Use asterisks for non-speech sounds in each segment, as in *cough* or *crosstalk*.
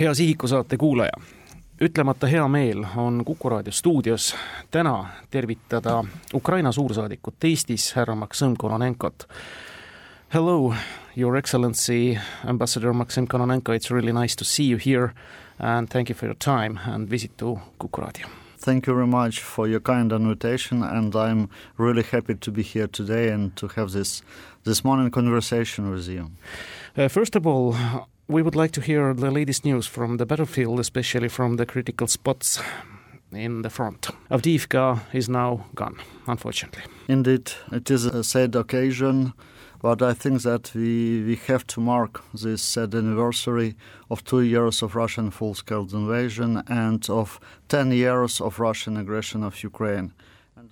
hea Sihiku saate kuulaja, ütlemata hea meel on Kuku raadio stuudios täna tervitada Ukraina suursaadikut Eestis, härra Maksim Kononenkot. Hello, your excellency, ambassador Maksim Kononenko, it's really nice to see you here and thank you for your time and visit to Kuku raadio. Thank you very much for your kind invitation, and I'm really happy to be here today and to have this this morning conversation with you. Uh, first of all, we would like to hear the latest news from the battlefield, especially from the critical spots in the front. Avdiivka is now gone, unfortunately. Indeed, it is a sad occasion, but I think that we, we have to mark this sad anniversary of two years of Russian full scale invasion and of 10 years of Russian aggression of Ukraine.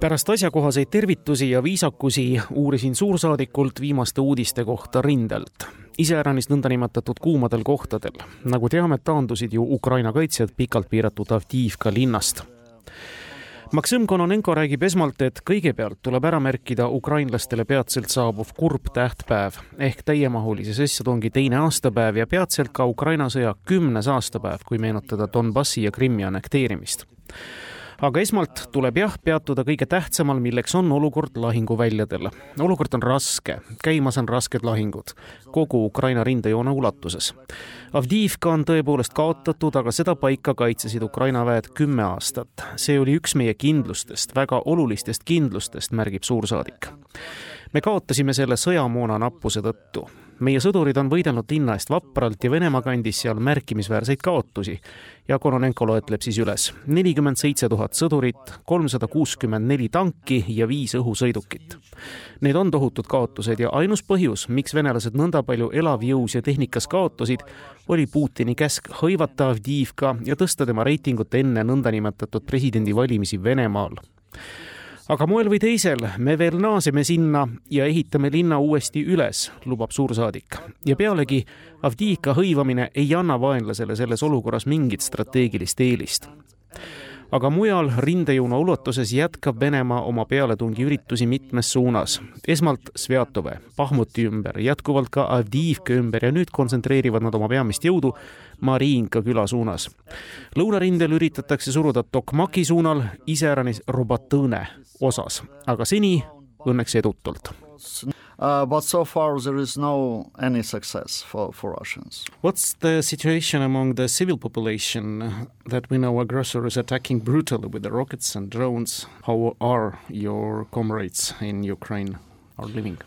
Pärast asjakohaseid tervitusi ja viisakusi uurisin suursaadikult viimaste uudiste kohta rindelt iseäranis nõndanimetatud kuumadel kohtadel. nagu teame, taandusid ju Ukraina kaitsjad pikalt piiratud Avdiivka linnast. Maksim Kononenko räägib esmalt, et kõigepealt tuleb ära märkida ukrainlastele peatselt saabuv kurb tähtpäev ehk täiemahulise sissetungi teine aastapäev ja peatselt ka Ukraina sõja kümnes aastapäev, kui meenutada Donbassi ja Krimmi annekteerimist aga esmalt tuleb jah, peatuda kõige tähtsamal, milleks on olukord lahinguväljadel. olukord on raske, käimas on rasked lahingud kogu Ukraina rindejoone ulatuses. Avdiivka on tõepoolest kaotatud, aga seda paika kaitsesid Ukraina väed kümme aastat. see oli üks meie kindlustest, väga olulistest kindlustest, märgib suursaadik. me kaotasime selle sõjamoona nappuse tõttu meie sõdurid on võidelnud linna eest vapralt ja Venemaa kandis seal märkimisväärseid kaotusi. ja Kononenko loetleb siis üles nelikümmend seitse tuhat sõdurit, kolmsada kuuskümmend neli tanki ja viis õhusõidukit. Need on tohutud kaotused ja ainus põhjus, miks venelased nõnda palju elavjõus ja tehnikas kaotasid, oli Putini käsk hõivata Avdiivka ja tõsta tema reitingut enne nõndanimetatud presidendivalimisi Venemaal aga moel või teisel me veel naaseme sinna ja ehitame linna uuesti üles, lubab suursaadik. ja pealegi Avdiivka hõivamine ei anna vaenlasele selles olukorras mingit strateegilist eelist aga mujal rindejoone ulatuses jätkab Venemaa oma pealetungiüritusi mitmes suunas. esmalt Svjatove, Bahmuti ümber, jätkuvalt ka Avdiivka ümber ja nüüd kontsentreerivad nad oma peamist jõudu Mariinka küla suunas. lõunarindel üritatakse suruda Tokmaki suunal iseäranis Robatõne osas, aga seni õnneks edutult Uh, but so far there is no any success for, for Russians. What's the situation among the civil population that we know aggressor is attacking brutally with the rockets and drones? How are your comrades in Ukraine are living?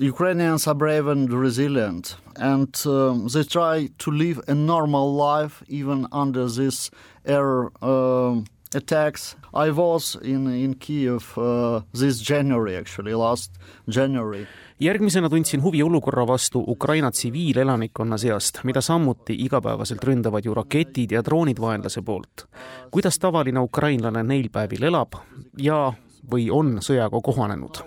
Ukrainians are brave and resilient, and um, they try to live a normal life even under this air uh, attacks. I was in in Kiev uh, this January, actually last January järgmisena tundsin huvi olukorra vastu Ukraina tsiviilelanikkonna seast, mida samuti igapäevaselt ründavad ju raketid ja droonid vaenlase poolt. kuidas tavaline ukrainlane neil päevil elab ja, või on sõjaga kohanenud?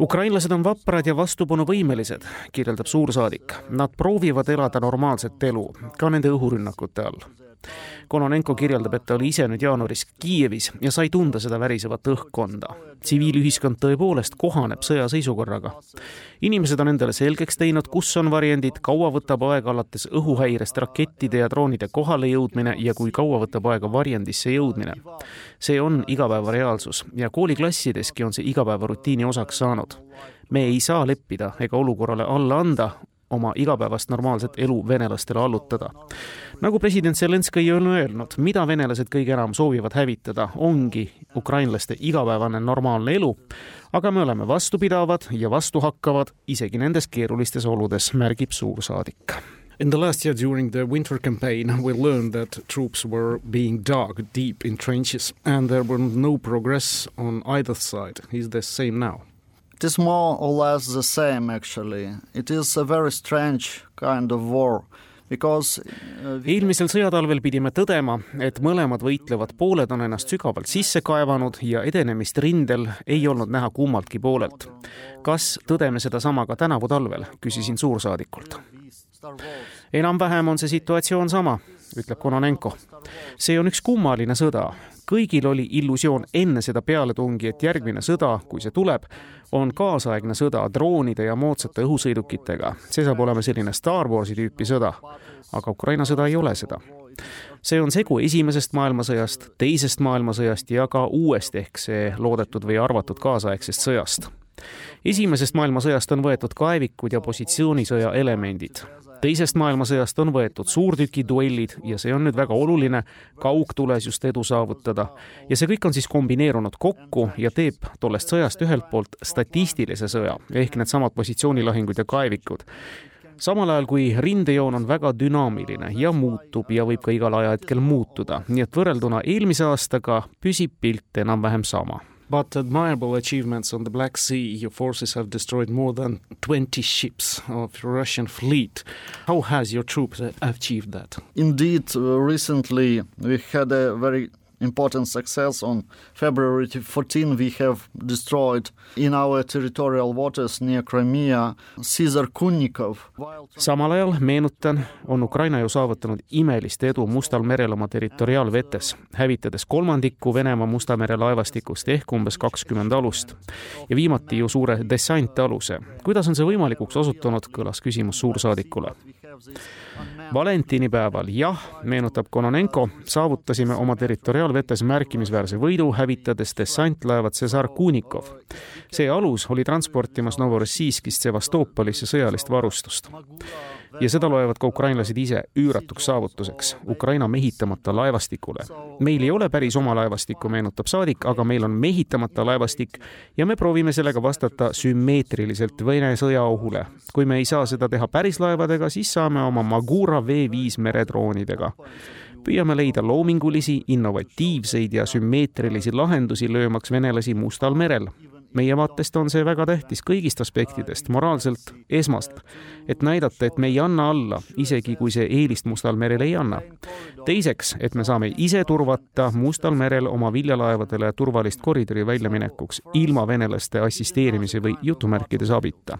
Ukrainlased on vaprad ja vastupanuvõimelised, kirjeldab suursaadik. Nad proovivad elada normaalset elu, ka nende õhurünnakute all Kononenko kirjeldab, et ta oli ise nüüd jaanuaris Kiievis ja sai tunda seda värisevat õhkkonda. Tsiviilühiskond tõepoolest kohaneb sõjaseisukorraga. inimesed on endale selgeks teinud, kus on varjendid, kaua võtab aega alates õhuhäirest rakettide ja droonide kohale jõudmine ja kui kaua võtab aega varjendisse jõudmine. see on igapäeva reaalsus ja kooliklassideski on see igapäevarutiini osaks saanud me ei saa leppida ega olukorrale alla anda, oma igapäevast normaalset elu venelastele allutada. nagu president Zelenskõi on öelnud, mida venelased kõige enam soovivad hävitada, ongi ukrainlaste igapäevane normaalne elu, aga me oleme vastupidavad ja vastuhakkavad isegi nendes keerulistes oludes, märgib suursaadik. In the last year during the winter campaign, we learned that troops were being dug deep in trenches and there were no progress on either side. Is the same now? It is more or less the same actually. It is a very strange kind of war because uh, eelmisel sõjatalvel pidime tõdema, et mõlemad võitlevad pooled on ennast sügavalt sisse kaevanud ja edenemist rindel ei olnud näha kummaltki poolelt. kas tõdeme sedasama ka tänavu talvel, küsisin suursaadikult. enam-vähem on see situatsioon sama ütleb Kononenko. see on üks kummaline sõda. kõigil oli illusioon enne seda pealetungi, et järgmine sõda, kui see tuleb, on kaasaegne sõda droonide ja moodsate õhusõidukitega. see saab olema selline Star Warsi tüüpi sõda. aga Ukraina sõda ei ole seda see on segu esimesest maailmasõjast, teisest maailmasõjast ja ka uuest ehk see loodetud või arvatud kaasaegsest sõjast. Esimesest maailmasõjast on võetud kaevikud ja positsioonisõja elemendid. Teisest maailmasõjast on võetud suurtükiduellid ja see on nüüd väga oluline kaugtules just edu saavutada. ja see kõik on siis kombineerunud kokku ja teeb tollest sõjast ühelt poolt statistilise sõja ehk needsamad positsioonilahingud ja kaevikud. Samal ajal kui rindejoon on väga dünaamiline ja muutub ja võib ka igal ajahetkel muutuda, nii et võrrelduna eelmise aastaga püsib pilt enam-vähem sama but admirable achievements on the Black Sea. Your forces have destroyed more than 20 ships of Russian fleet. How has your troops achieved that? Indeed, uh, recently we had a very important success. On February 14, we have destroyed in our territorial waters near Crimea Caesar Kunnikov. samal ajal, meenutan, on Ukraina ju saavutanud imelist edu Mustal merel oma territoriaalvetes, hävitades kolmandiku Venemaa Musta mere laevastikust ehk umbes kakskümmend alust. ja viimati ju suure dessantaluse. kuidas on see võimalikuks osutunud, kõlas küsimus suursaadikule valentinipäeval, jah, meenutab Kononenko, saavutasime oma territoriaalvetes märkimisväärse võidu, hävitades dessantlaevad Cesar Kunikov. see alus oli transportimas Novorossijskist Sevastopolisse sõjalist varustust ja seda loevad ka ukrainlased ise üüratuks saavutuseks Ukraina mehitamata laevastikule. meil ei ole päris oma laevastikku, meenutab saadik, aga meil on mehitamata laevastik ja me proovime sellega vastata sümmeetriliselt Vene sõjaohule. kui me ei saa seda teha päris laevadega, siis saame oma Magura V5 meredroonidega püüame leida loomingulisi, innovatiivseid ja sümmeetrilisi lahendusi, löömaks venelasi Mustal merel meie vaatest on see väga tähtis kõigist aspektidest, moraalselt esmast, et näidata, et me ei anna alla, isegi kui see eelist Mustal merel ei anna. teiseks, et me saame ise turvata Mustal merel oma viljalaevadele turvalist koridori väljaminekuks ilma venelaste assisteerimise või jutumärkides abita.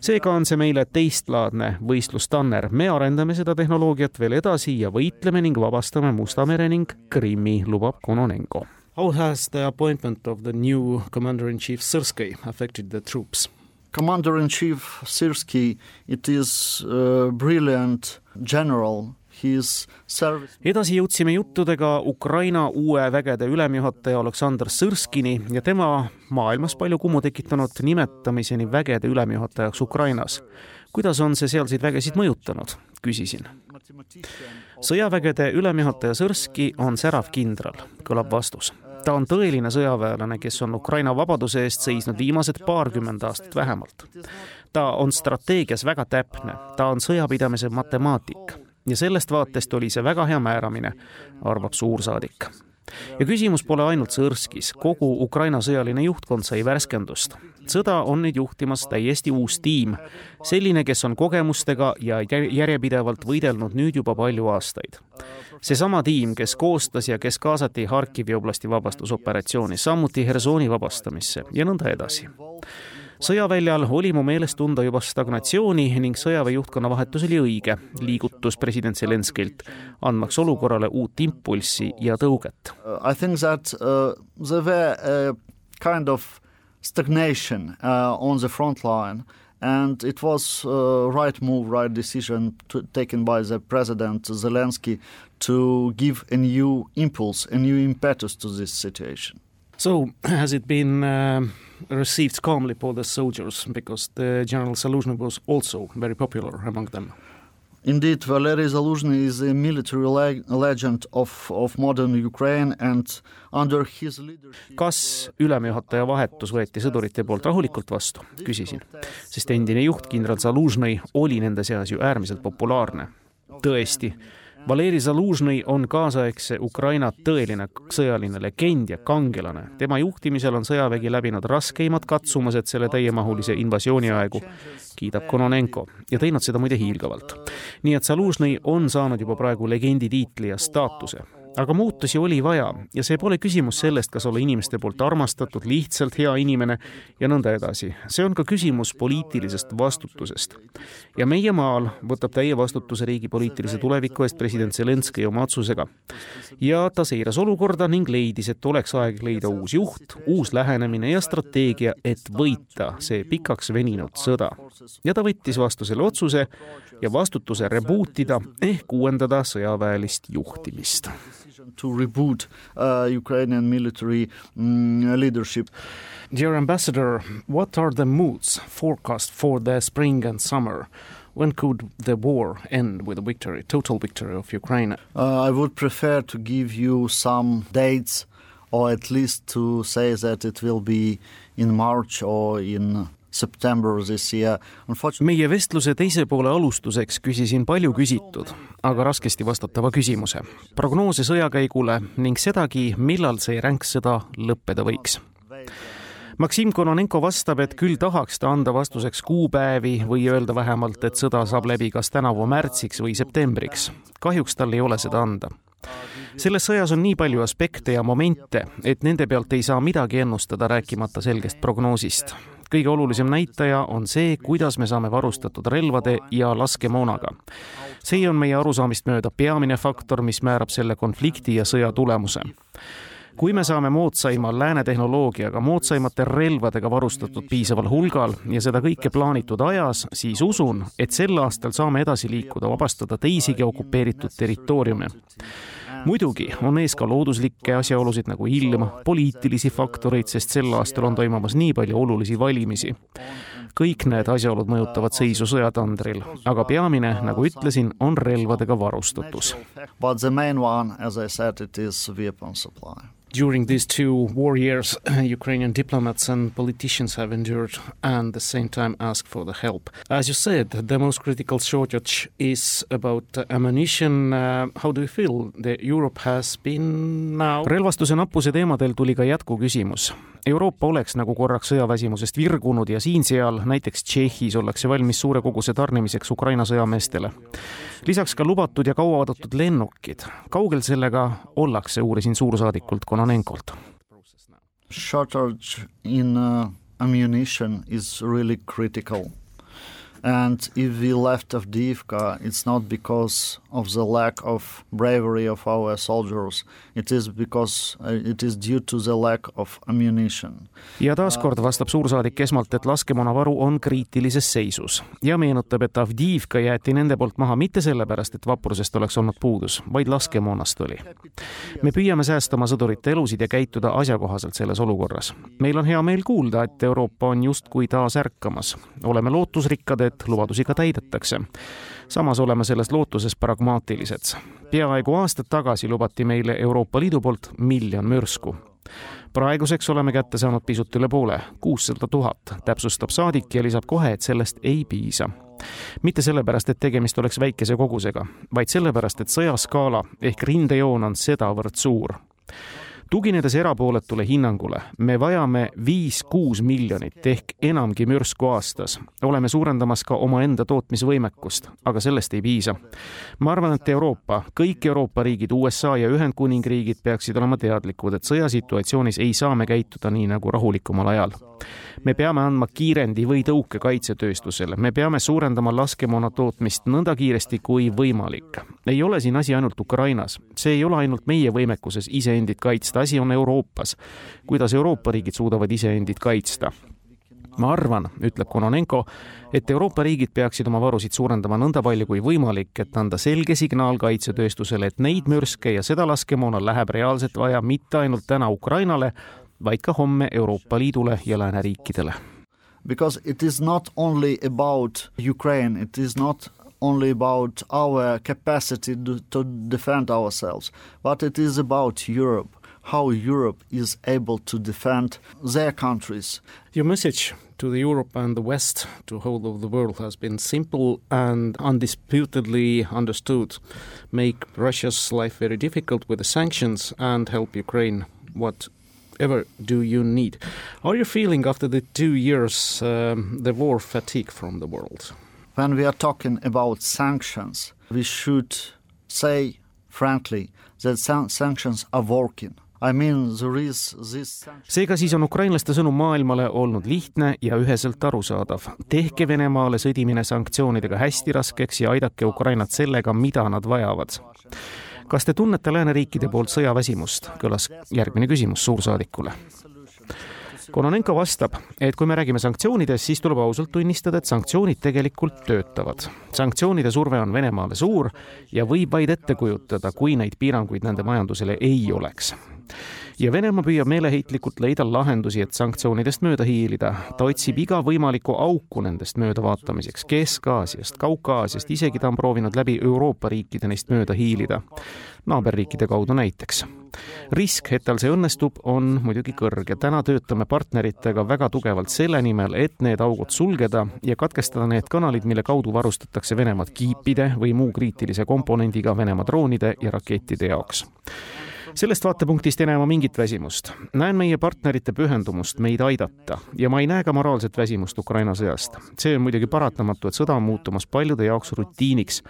seega on see meile teistlaadne võistlustanner, me arendame seda tehnoloogiat veel edasi ja võitleme ning vabastame Musta mere ning Krimmi, lubab Kononenko How has the appointment of the new Commander-in-Chief Syrskyi affected the troops? Commander-in-Chief Syrskyi, it is a brilliant general edasi jõudsime juttudega Ukraina uue vägede ülemjuhataja Aleksandr Sõrskini ja tema maailmas palju kummu tekitanud nimetamiseni vägede ülemjuhatajaks Ukrainas. Kuidas on see sealseid vägesid mõjutanud, küsisin. sõjavägede ülemjuhataja Sõrski on särav kindral, kõlab vastus ta on tõeline sõjaväelane, kes on Ukraina vabaduse eest seisnud viimased paarkümmend aastat vähemalt. ta on strateegias väga täpne, ta on sõjapidamise matemaatik ja sellest vaatest oli see väga hea määramine, arvab suursaadik. ja küsimus pole ainult Sõrskis, kogu Ukraina sõjaline juhtkond sai värskendust. Sõda on nüüd juhtimas täiesti uus tiim, selline, kes on kogemustega ja järjepidevalt võidelnud nüüd juba palju aastaid seesama tiim, kes koostas ja kes kaasati Harkivi oblasti vabastusoperatsiooni, samuti Hersoni vabastamisse ja nõnda edasi. sõjaväljal oli mu meelest tunda juba stagnatsiooni ning sõjaväe juhtkonna vahetus oli õige liigutus president Zelenskilt, andmaks olukorrale uut impulssi ja tõuget. I think that uh, there were a kind of stagnation uh, on the front line and it was a right move, right decision to, taken by the president Zelensky to give a new impulse, a new impetus to this situation. So, *clears throat* has it been uh, received calmly by the soldiers because the General Saluzhny was also very popular among them? Indeed, Valery Zaluzhny is a military leg legend of, of modern Ukraine and under his leadership kas ülemjuhataja vahetus võeti sõdurite poolt rahulikult vastu, küsisin, sest endine juht kindral Zaluzhny oli nende seas ju äärmiselt populaarne. tõesti Valeri Zalužnõi on kaasaegse Ukraina tõeline sõjaline legend ja kangelane. tema juhtimisel on sõjavägi läbinud raskeimad katsumused selle täiemahulise invasiooni aegu, kiidab Kononenko ja teinud seda muide hiilgavalt. nii et Zalužnõi on saanud juba praegu legendi tiitli ja staatuse aga muutusi oli vaja ja see pole küsimus sellest, kas olla inimeste poolt armastatud, lihtsalt hea inimene ja nõnda edasi. see on ka küsimus poliitilisest vastutusest. ja meie maal võtab täie vastutuse riigi poliitilise tuleviku eest president Zelenskõi oma otsusega. ja ta seiras olukorda ning leidis, et oleks aeg leida uus juht, uus lähenemine ja strateegia, et võita see pikaks veninud sõda. ja ta võttis vastu selle otsuse ja vastutuse reboot ida ehk uuendada sõjaväelist juhtimist. To reboot uh, Ukrainian military mm, leadership. Dear ambassador, what are the moods forecast for the spring and summer? When could the war end with a victory, total victory of Ukraine? Uh, I would prefer to give you some dates, or at least to say that it will be in March or in meie vestluse teise poole alustuseks küsisin palju küsitud, aga raskesti vastatava küsimuse, prognoose sõjakäigule ning sedagi, millal see ränk sõda lõppeda võiks. Maksim Kononenko vastab, et küll tahaks ta anda vastuseks kuupäevi või öelda vähemalt, et sõda saab läbi kas tänavu märtsiks või septembriks. kahjuks tal ei ole seda anda selles sõjas on nii palju aspekte ja momente, et nende pealt ei saa midagi ennustada, rääkimata selgest prognoosist kõige olulisem näitaja on see, kuidas me saame varustatud relvade ja laskemoonaga. see on meie arusaamist mööda peamine faktor, mis määrab selle konflikti ja sõja tulemuse kui me saame moodsaima lääne tehnoloogiaga, moodsaimate relvadega varustatud piisaval hulgal ja seda kõike plaanitud ajas, siis usun, et sel aastal saame edasi liikuda, vabastada teisigi okupeeritud territooriume muidugi on ees ka looduslikke asjaolusid nagu ilm, poliitilisi faktoreid, sest sel aastal on toimumas nii palju olulisi valimisi. kõik need asjaolud mõjutavad seisu sõjatandril, aga peamine, nagu ütlesin, on relvadega varustatus. But the main one, as I said, it is weapon supply. During these two war years, *clears throat* Ukrainian diplomats and politicians have endured and at the same time asked for the help. As you said, the most critical shortage is about ammunition. Uh, how do you feel that Europe has been now? relvastuse nappuse teemadel tuli ka jätkuküsimus. Euroopa oleks nagu korraks sõjaväsimusest virgunud ja siin-seal, näiteks Tšehhis, ollakse valmis suure koguse tarnimiseks Ukraina sõjameestele. lisaks ka lubatud ja kauaoodatud lennukid. kaugel sellega ollakse, uurisin suursaadikult Kononenkolt. Shortage in uh, ammunition is really critical And if we left Avdiivka, it's not because of the lack of bravery of our soldiers. It is because uh, it is due to the lack of ammunition. ja taaskord vastab suursaadik esmalt, et laskemoonavaru on kriitilises seisus ja meenutab, et Avdiivka jäeti nende poolt maha mitte sellepärast, et vaprusest oleks olnud puudus, vaid laskemoonast oli. me püüame säästa oma sõdurite elusid ja käituda asjakohaselt selles olukorras. meil on hea meel kuulda, et Euroopa on justkui taas ärkamas. oleme lootusrikkad, et et lubadusi ka täidetakse. samas oleme selles lootuses pragmaatilised. peaaegu aastad tagasi lubati meile Euroopa Liidu poolt miljon mürsku praeguseks oleme kätte saanud pisut üle poole, kuussada tuhat, täpsustab saadik ja lisab kohe, et sellest ei piisa. mitte sellepärast, et tegemist oleks väikese kogusega, vaid sellepärast, et sõjaskaala ehk rindejoon on sedavõrd suur tuginedes erapooletule hinnangule, me vajame viis-kuus miljonit ehk enamgi mürsku aastas. oleme suurendamas ka omaenda tootmisvõimekust, aga sellest ei piisa. ma arvan, et Euroopa, kõik Euroopa riigid, USA ja Ühendkuningriigid peaksid olema teadlikud, et sõjasituatsioonis ei saa me käituda nii nagu rahulikumal ajal me peame andma kiirendi või tõuke kaitsetööstusele, me peame suurendama laskemoona tootmist nõnda kiiresti kui võimalik. ei ole siin asi ainult Ukrainas, see ei ole ainult meie võimekuses iseendid kaitsta, asi on Euroopas. kuidas Euroopa riigid suudavad iseendid kaitsta? ma arvan, ütleb Kononenko, et Euroopa riigid peaksid oma varusid suurendama nõnda palju kui võimalik, et anda selge signaal kaitsetööstusele, et neid mürske ja seda laskemoona läheb reaalselt vaja mitte ainult täna Ukrainale, vaid ka homme Euroopa Liidule ja lääneriikidele. Because it is not only about Ukraine, it is not only about our capacity to, to defend ourselves, but it is about Europe how Europe is able to defend their countries. Your message to the Europe and the West, to whole of the world, has been simple and undisputedly understood. Make Russia's life very difficult with the sanctions and help Ukraine. What ever do you need? Are you feeling after the two years um, the war fatigue from the world? When we are talking about sanctions, we should say frankly, that san sanctions are working. I mean, there is this seega siis on ukrainlaste sõnum maailmale olnud lihtne ja üheselt arusaadav. tehke Venemaale sõdimine sanktsioonidega hästi raskeks ja aidake Ukrainat sellega, mida nad vajavad. Kas te tunnete lääneriikide poolt sõjaväsimust, kõlas järgmine küsimus suursaadikule. Kononenko vastab, et kui me räägime sanktsioonidest, siis tuleb ausalt tunnistada, et sanktsioonid tegelikult töötavad. sanktsioonide surve on Venemaale suur ja võib vaid ette kujutada, kui neid piiranguid nende majandusele ei oleks ja Venemaa püüab meeleheitlikult leida lahendusi, et sanktsioonidest mööda hiilida. ta otsib iga võimalikku auku nendest möödavaatamiseks Kesk-Aasiast, Kaukaasiast, isegi ta on proovinud läbi Euroopa riikide neist mööda hiilida, naaberriikide kaudu näiteks risk, et tal see õnnestub, on muidugi kõrge. täna töötame partneritega väga tugevalt selle nimel, et need augud sulgeda ja katkestada need kanalid, mille kaudu varustatakse Venemaad kiipide või muu kriitilise komponendiga Venemaa droonide ja rakettide jaoks sellest vaatepunktist ei näe ma mingit väsimust. näen meie partnerite pühendumust meid aidata ja ma ei näe ka moraalset väsimust Ukraina sõjast. see on muidugi paratamatu, et sõda on muutumas paljude jaoks rutiiniks,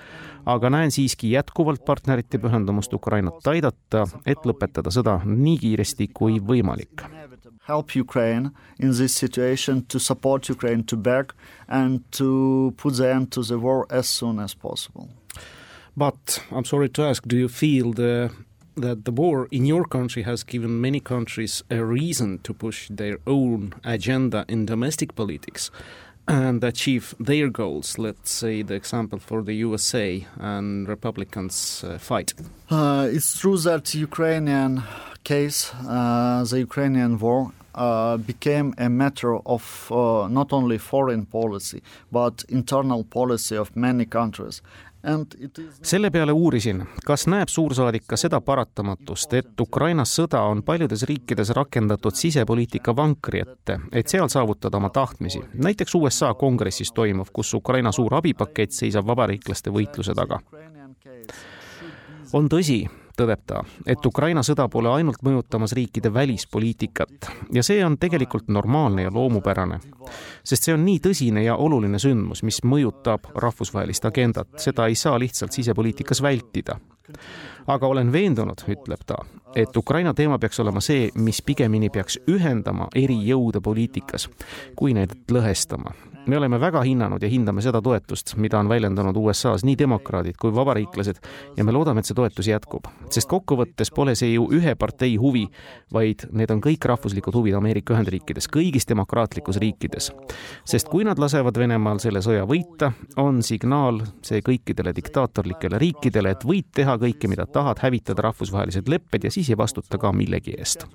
aga näen siiski jätkuvalt partnerite pühendumust Ukrainat aidata, et lõpetada sõda nii kiiresti kui võimalik help Ukraine in this situation, to support Ukraine to back and to put the end to the war as soon as possible. But I'm sorry to ask, do you feel the that the war in your country has given many countries a reason to push their own agenda in domestic politics and achieve their goals. Let's say the example for the USA and Republicans uh, fight. Uh, it's true that Ukrainian case, uh, the Ukrainian war, uh, became a matter of uh, not only foreign policy but internal policy of many countries selle peale uurisin, kas näeb suursaadik ka seda paratamatust, et Ukraina sõda on paljudes riikides rakendatud sisepoliitika vankri ette, et seal saavutada oma tahtmisi. näiteks USA kongressis toimuv, kus Ukraina suur abipakett seisab vabariiklaste võitluse taga. on tõsi, tõdeb ta, et Ukraina sõda pole ainult mõjutamas riikide välispoliitikat. Ja see on tegelikult normaalne ja loomupärane. sest see on nii tõsine ja oluline sündmus, mis mõjutab rahvusvahelist agendat, seda ei saa lihtsalt sisepoliitikas vältida. Aga olen veendunud, ütleb ta, et Ukraina teema peaks olema see, mis pigemini peaks ühendama eri jõude poliitikas, kui neid lõhestama me oleme väga hinnanud ja hindame seda toetust, mida on väljendanud USA-s nii demokraadid kui vabariiklased ja me loodame, et see toetus jätkub. sest kokkuvõttes pole see ju ühe partei huvi, vaid need on kõik rahvuslikud huvid Ameerika Ühendriikides, kõigis demokraatlikus riikides. sest kui nad lasevad Venemaal selle sõja võita, on signaal see kõikidele diktaatorlikele riikidele, et võid teha kõike, mida tahad, hävitada rahvusvahelised lepped ja siis ei vastuta ka millegi eest.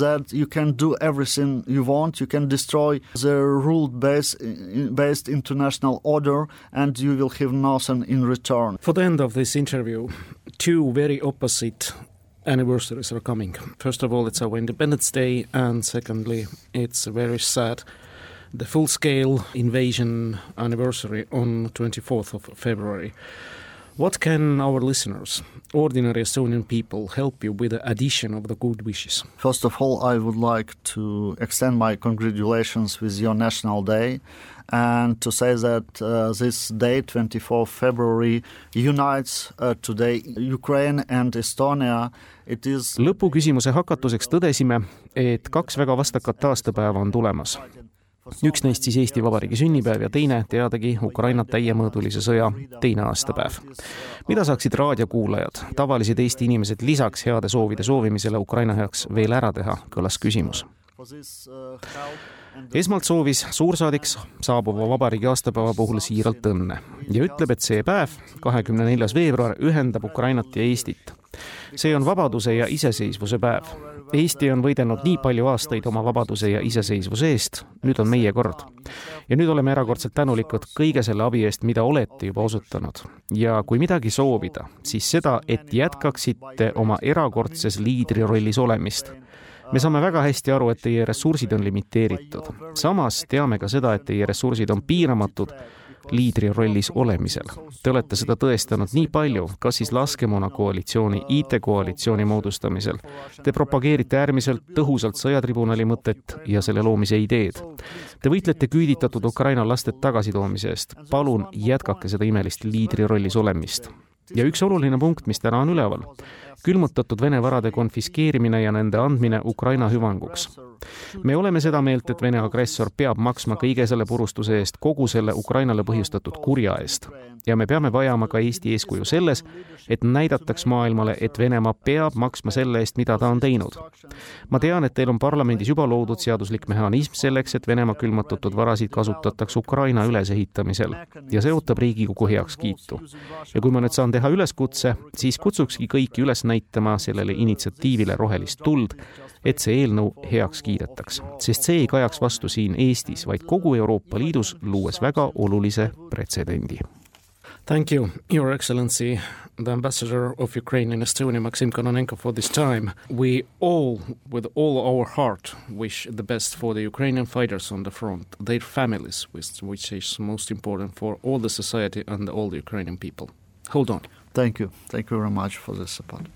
That you can do everything you want, you can destroy the rule rule-based based international order and you will have nothing in return. For the end of this interview, two very opposite anniversaries are coming. First of all, it's our Independence Day, and secondly, it's very sad the full scale invasion anniversary on 24th of February. What can our listeners, ordinary Estonian people, help you with the addition of the good wishes? First of all, I would like to extend my congratulations with your National Day and to say that uh, this day, 24 February, unites uh, today Ukraine and Estonia. It is lõpuküsimuse hakatuseks tõdesime, et kaks väga vastakat aastapäeva on tulemas üks neist siis Eesti Vabariigi sünnipäev ja teine, teadagi, Ukraina täiemõõdulise sõja teine aastapäev. mida saaksid raadiokuulajad, tavalised Eesti inimesed lisaks heade soovide soovimisele Ukraina heaks veel ära teha, kõlas küsimus esmalt soovis suursaadik saabuva vabariigi aastapäeva puhul siiralt õnne ja ütleb, et see päev, kahekümne neljas veebruar, ühendab Ukrainat ja Eestit. see on vabaduse ja iseseisvuse päev Eesti on võidelnud nii palju aastaid oma vabaduse ja iseseisvuse eest, nüüd on meie kord. ja nüüd oleme erakordselt tänulikud kõige selle abi eest, mida olete juba osutanud. ja kui midagi soovida, siis seda, et jätkaksite oma erakordses liidrirollis olemist me saame väga hästi aru, et teie ressursid on limiteeritud. samas teame ka seda, et teie ressursid on piiramatud liidri rollis olemisel. Te olete seda tõestanud nii palju, kas siis laskemoonakoalitsiooni, IT-koalitsiooni moodustamisel. Te propageerite äärmiselt tõhusalt sõjatribunali mõtet ja selle loomise ideed. Te võitlete küüditatud Ukraina laste tagasitoomise eest. palun jätkake seda imelist liidri rollis olemist ja üks oluline punkt, mis täna on üleval, külmutatud Vene varade konfiskeerimine ja nende andmine Ukraina hüvanguks. me oleme seda meelt, et Vene agressor peab maksma kõige selle purustuse eest, kogu selle Ukrainale põhjustatud kurja eest ja me peame vajama ka Eesti eeskuju selles, et näidataks maailmale, et Venemaa peab maksma selle eest, mida ta on teinud. ma tean, et teil on parlamendis juba loodud seaduslik mehhanism selleks, et Venemaa külmutatud varasid kasutatakse Ukraina ülesehitamisel ja see ootab Riigikogu heakskiitu. ja kui ma nüüd saan teha üleskutse, siis kutsukski kõiki üles näitama sellele initsiatiivile rohelist tuld, et see eelnõu heaks kiidetaks, sest see ei kajaks vastu siin Eestis, vaid kogu Euroopa Liidus, luues väga olulise pretsedendi Thank you, Your Excellency, the Ambassador of Ukraine in Estonia, Maxim Kononenko, for this time. We all, with all our heart, wish the best for the Ukrainian fighters on the front, their families, which, which is most important for all the society and all the Ukrainian people. Hold on. Thank you. Thank you very much for the support.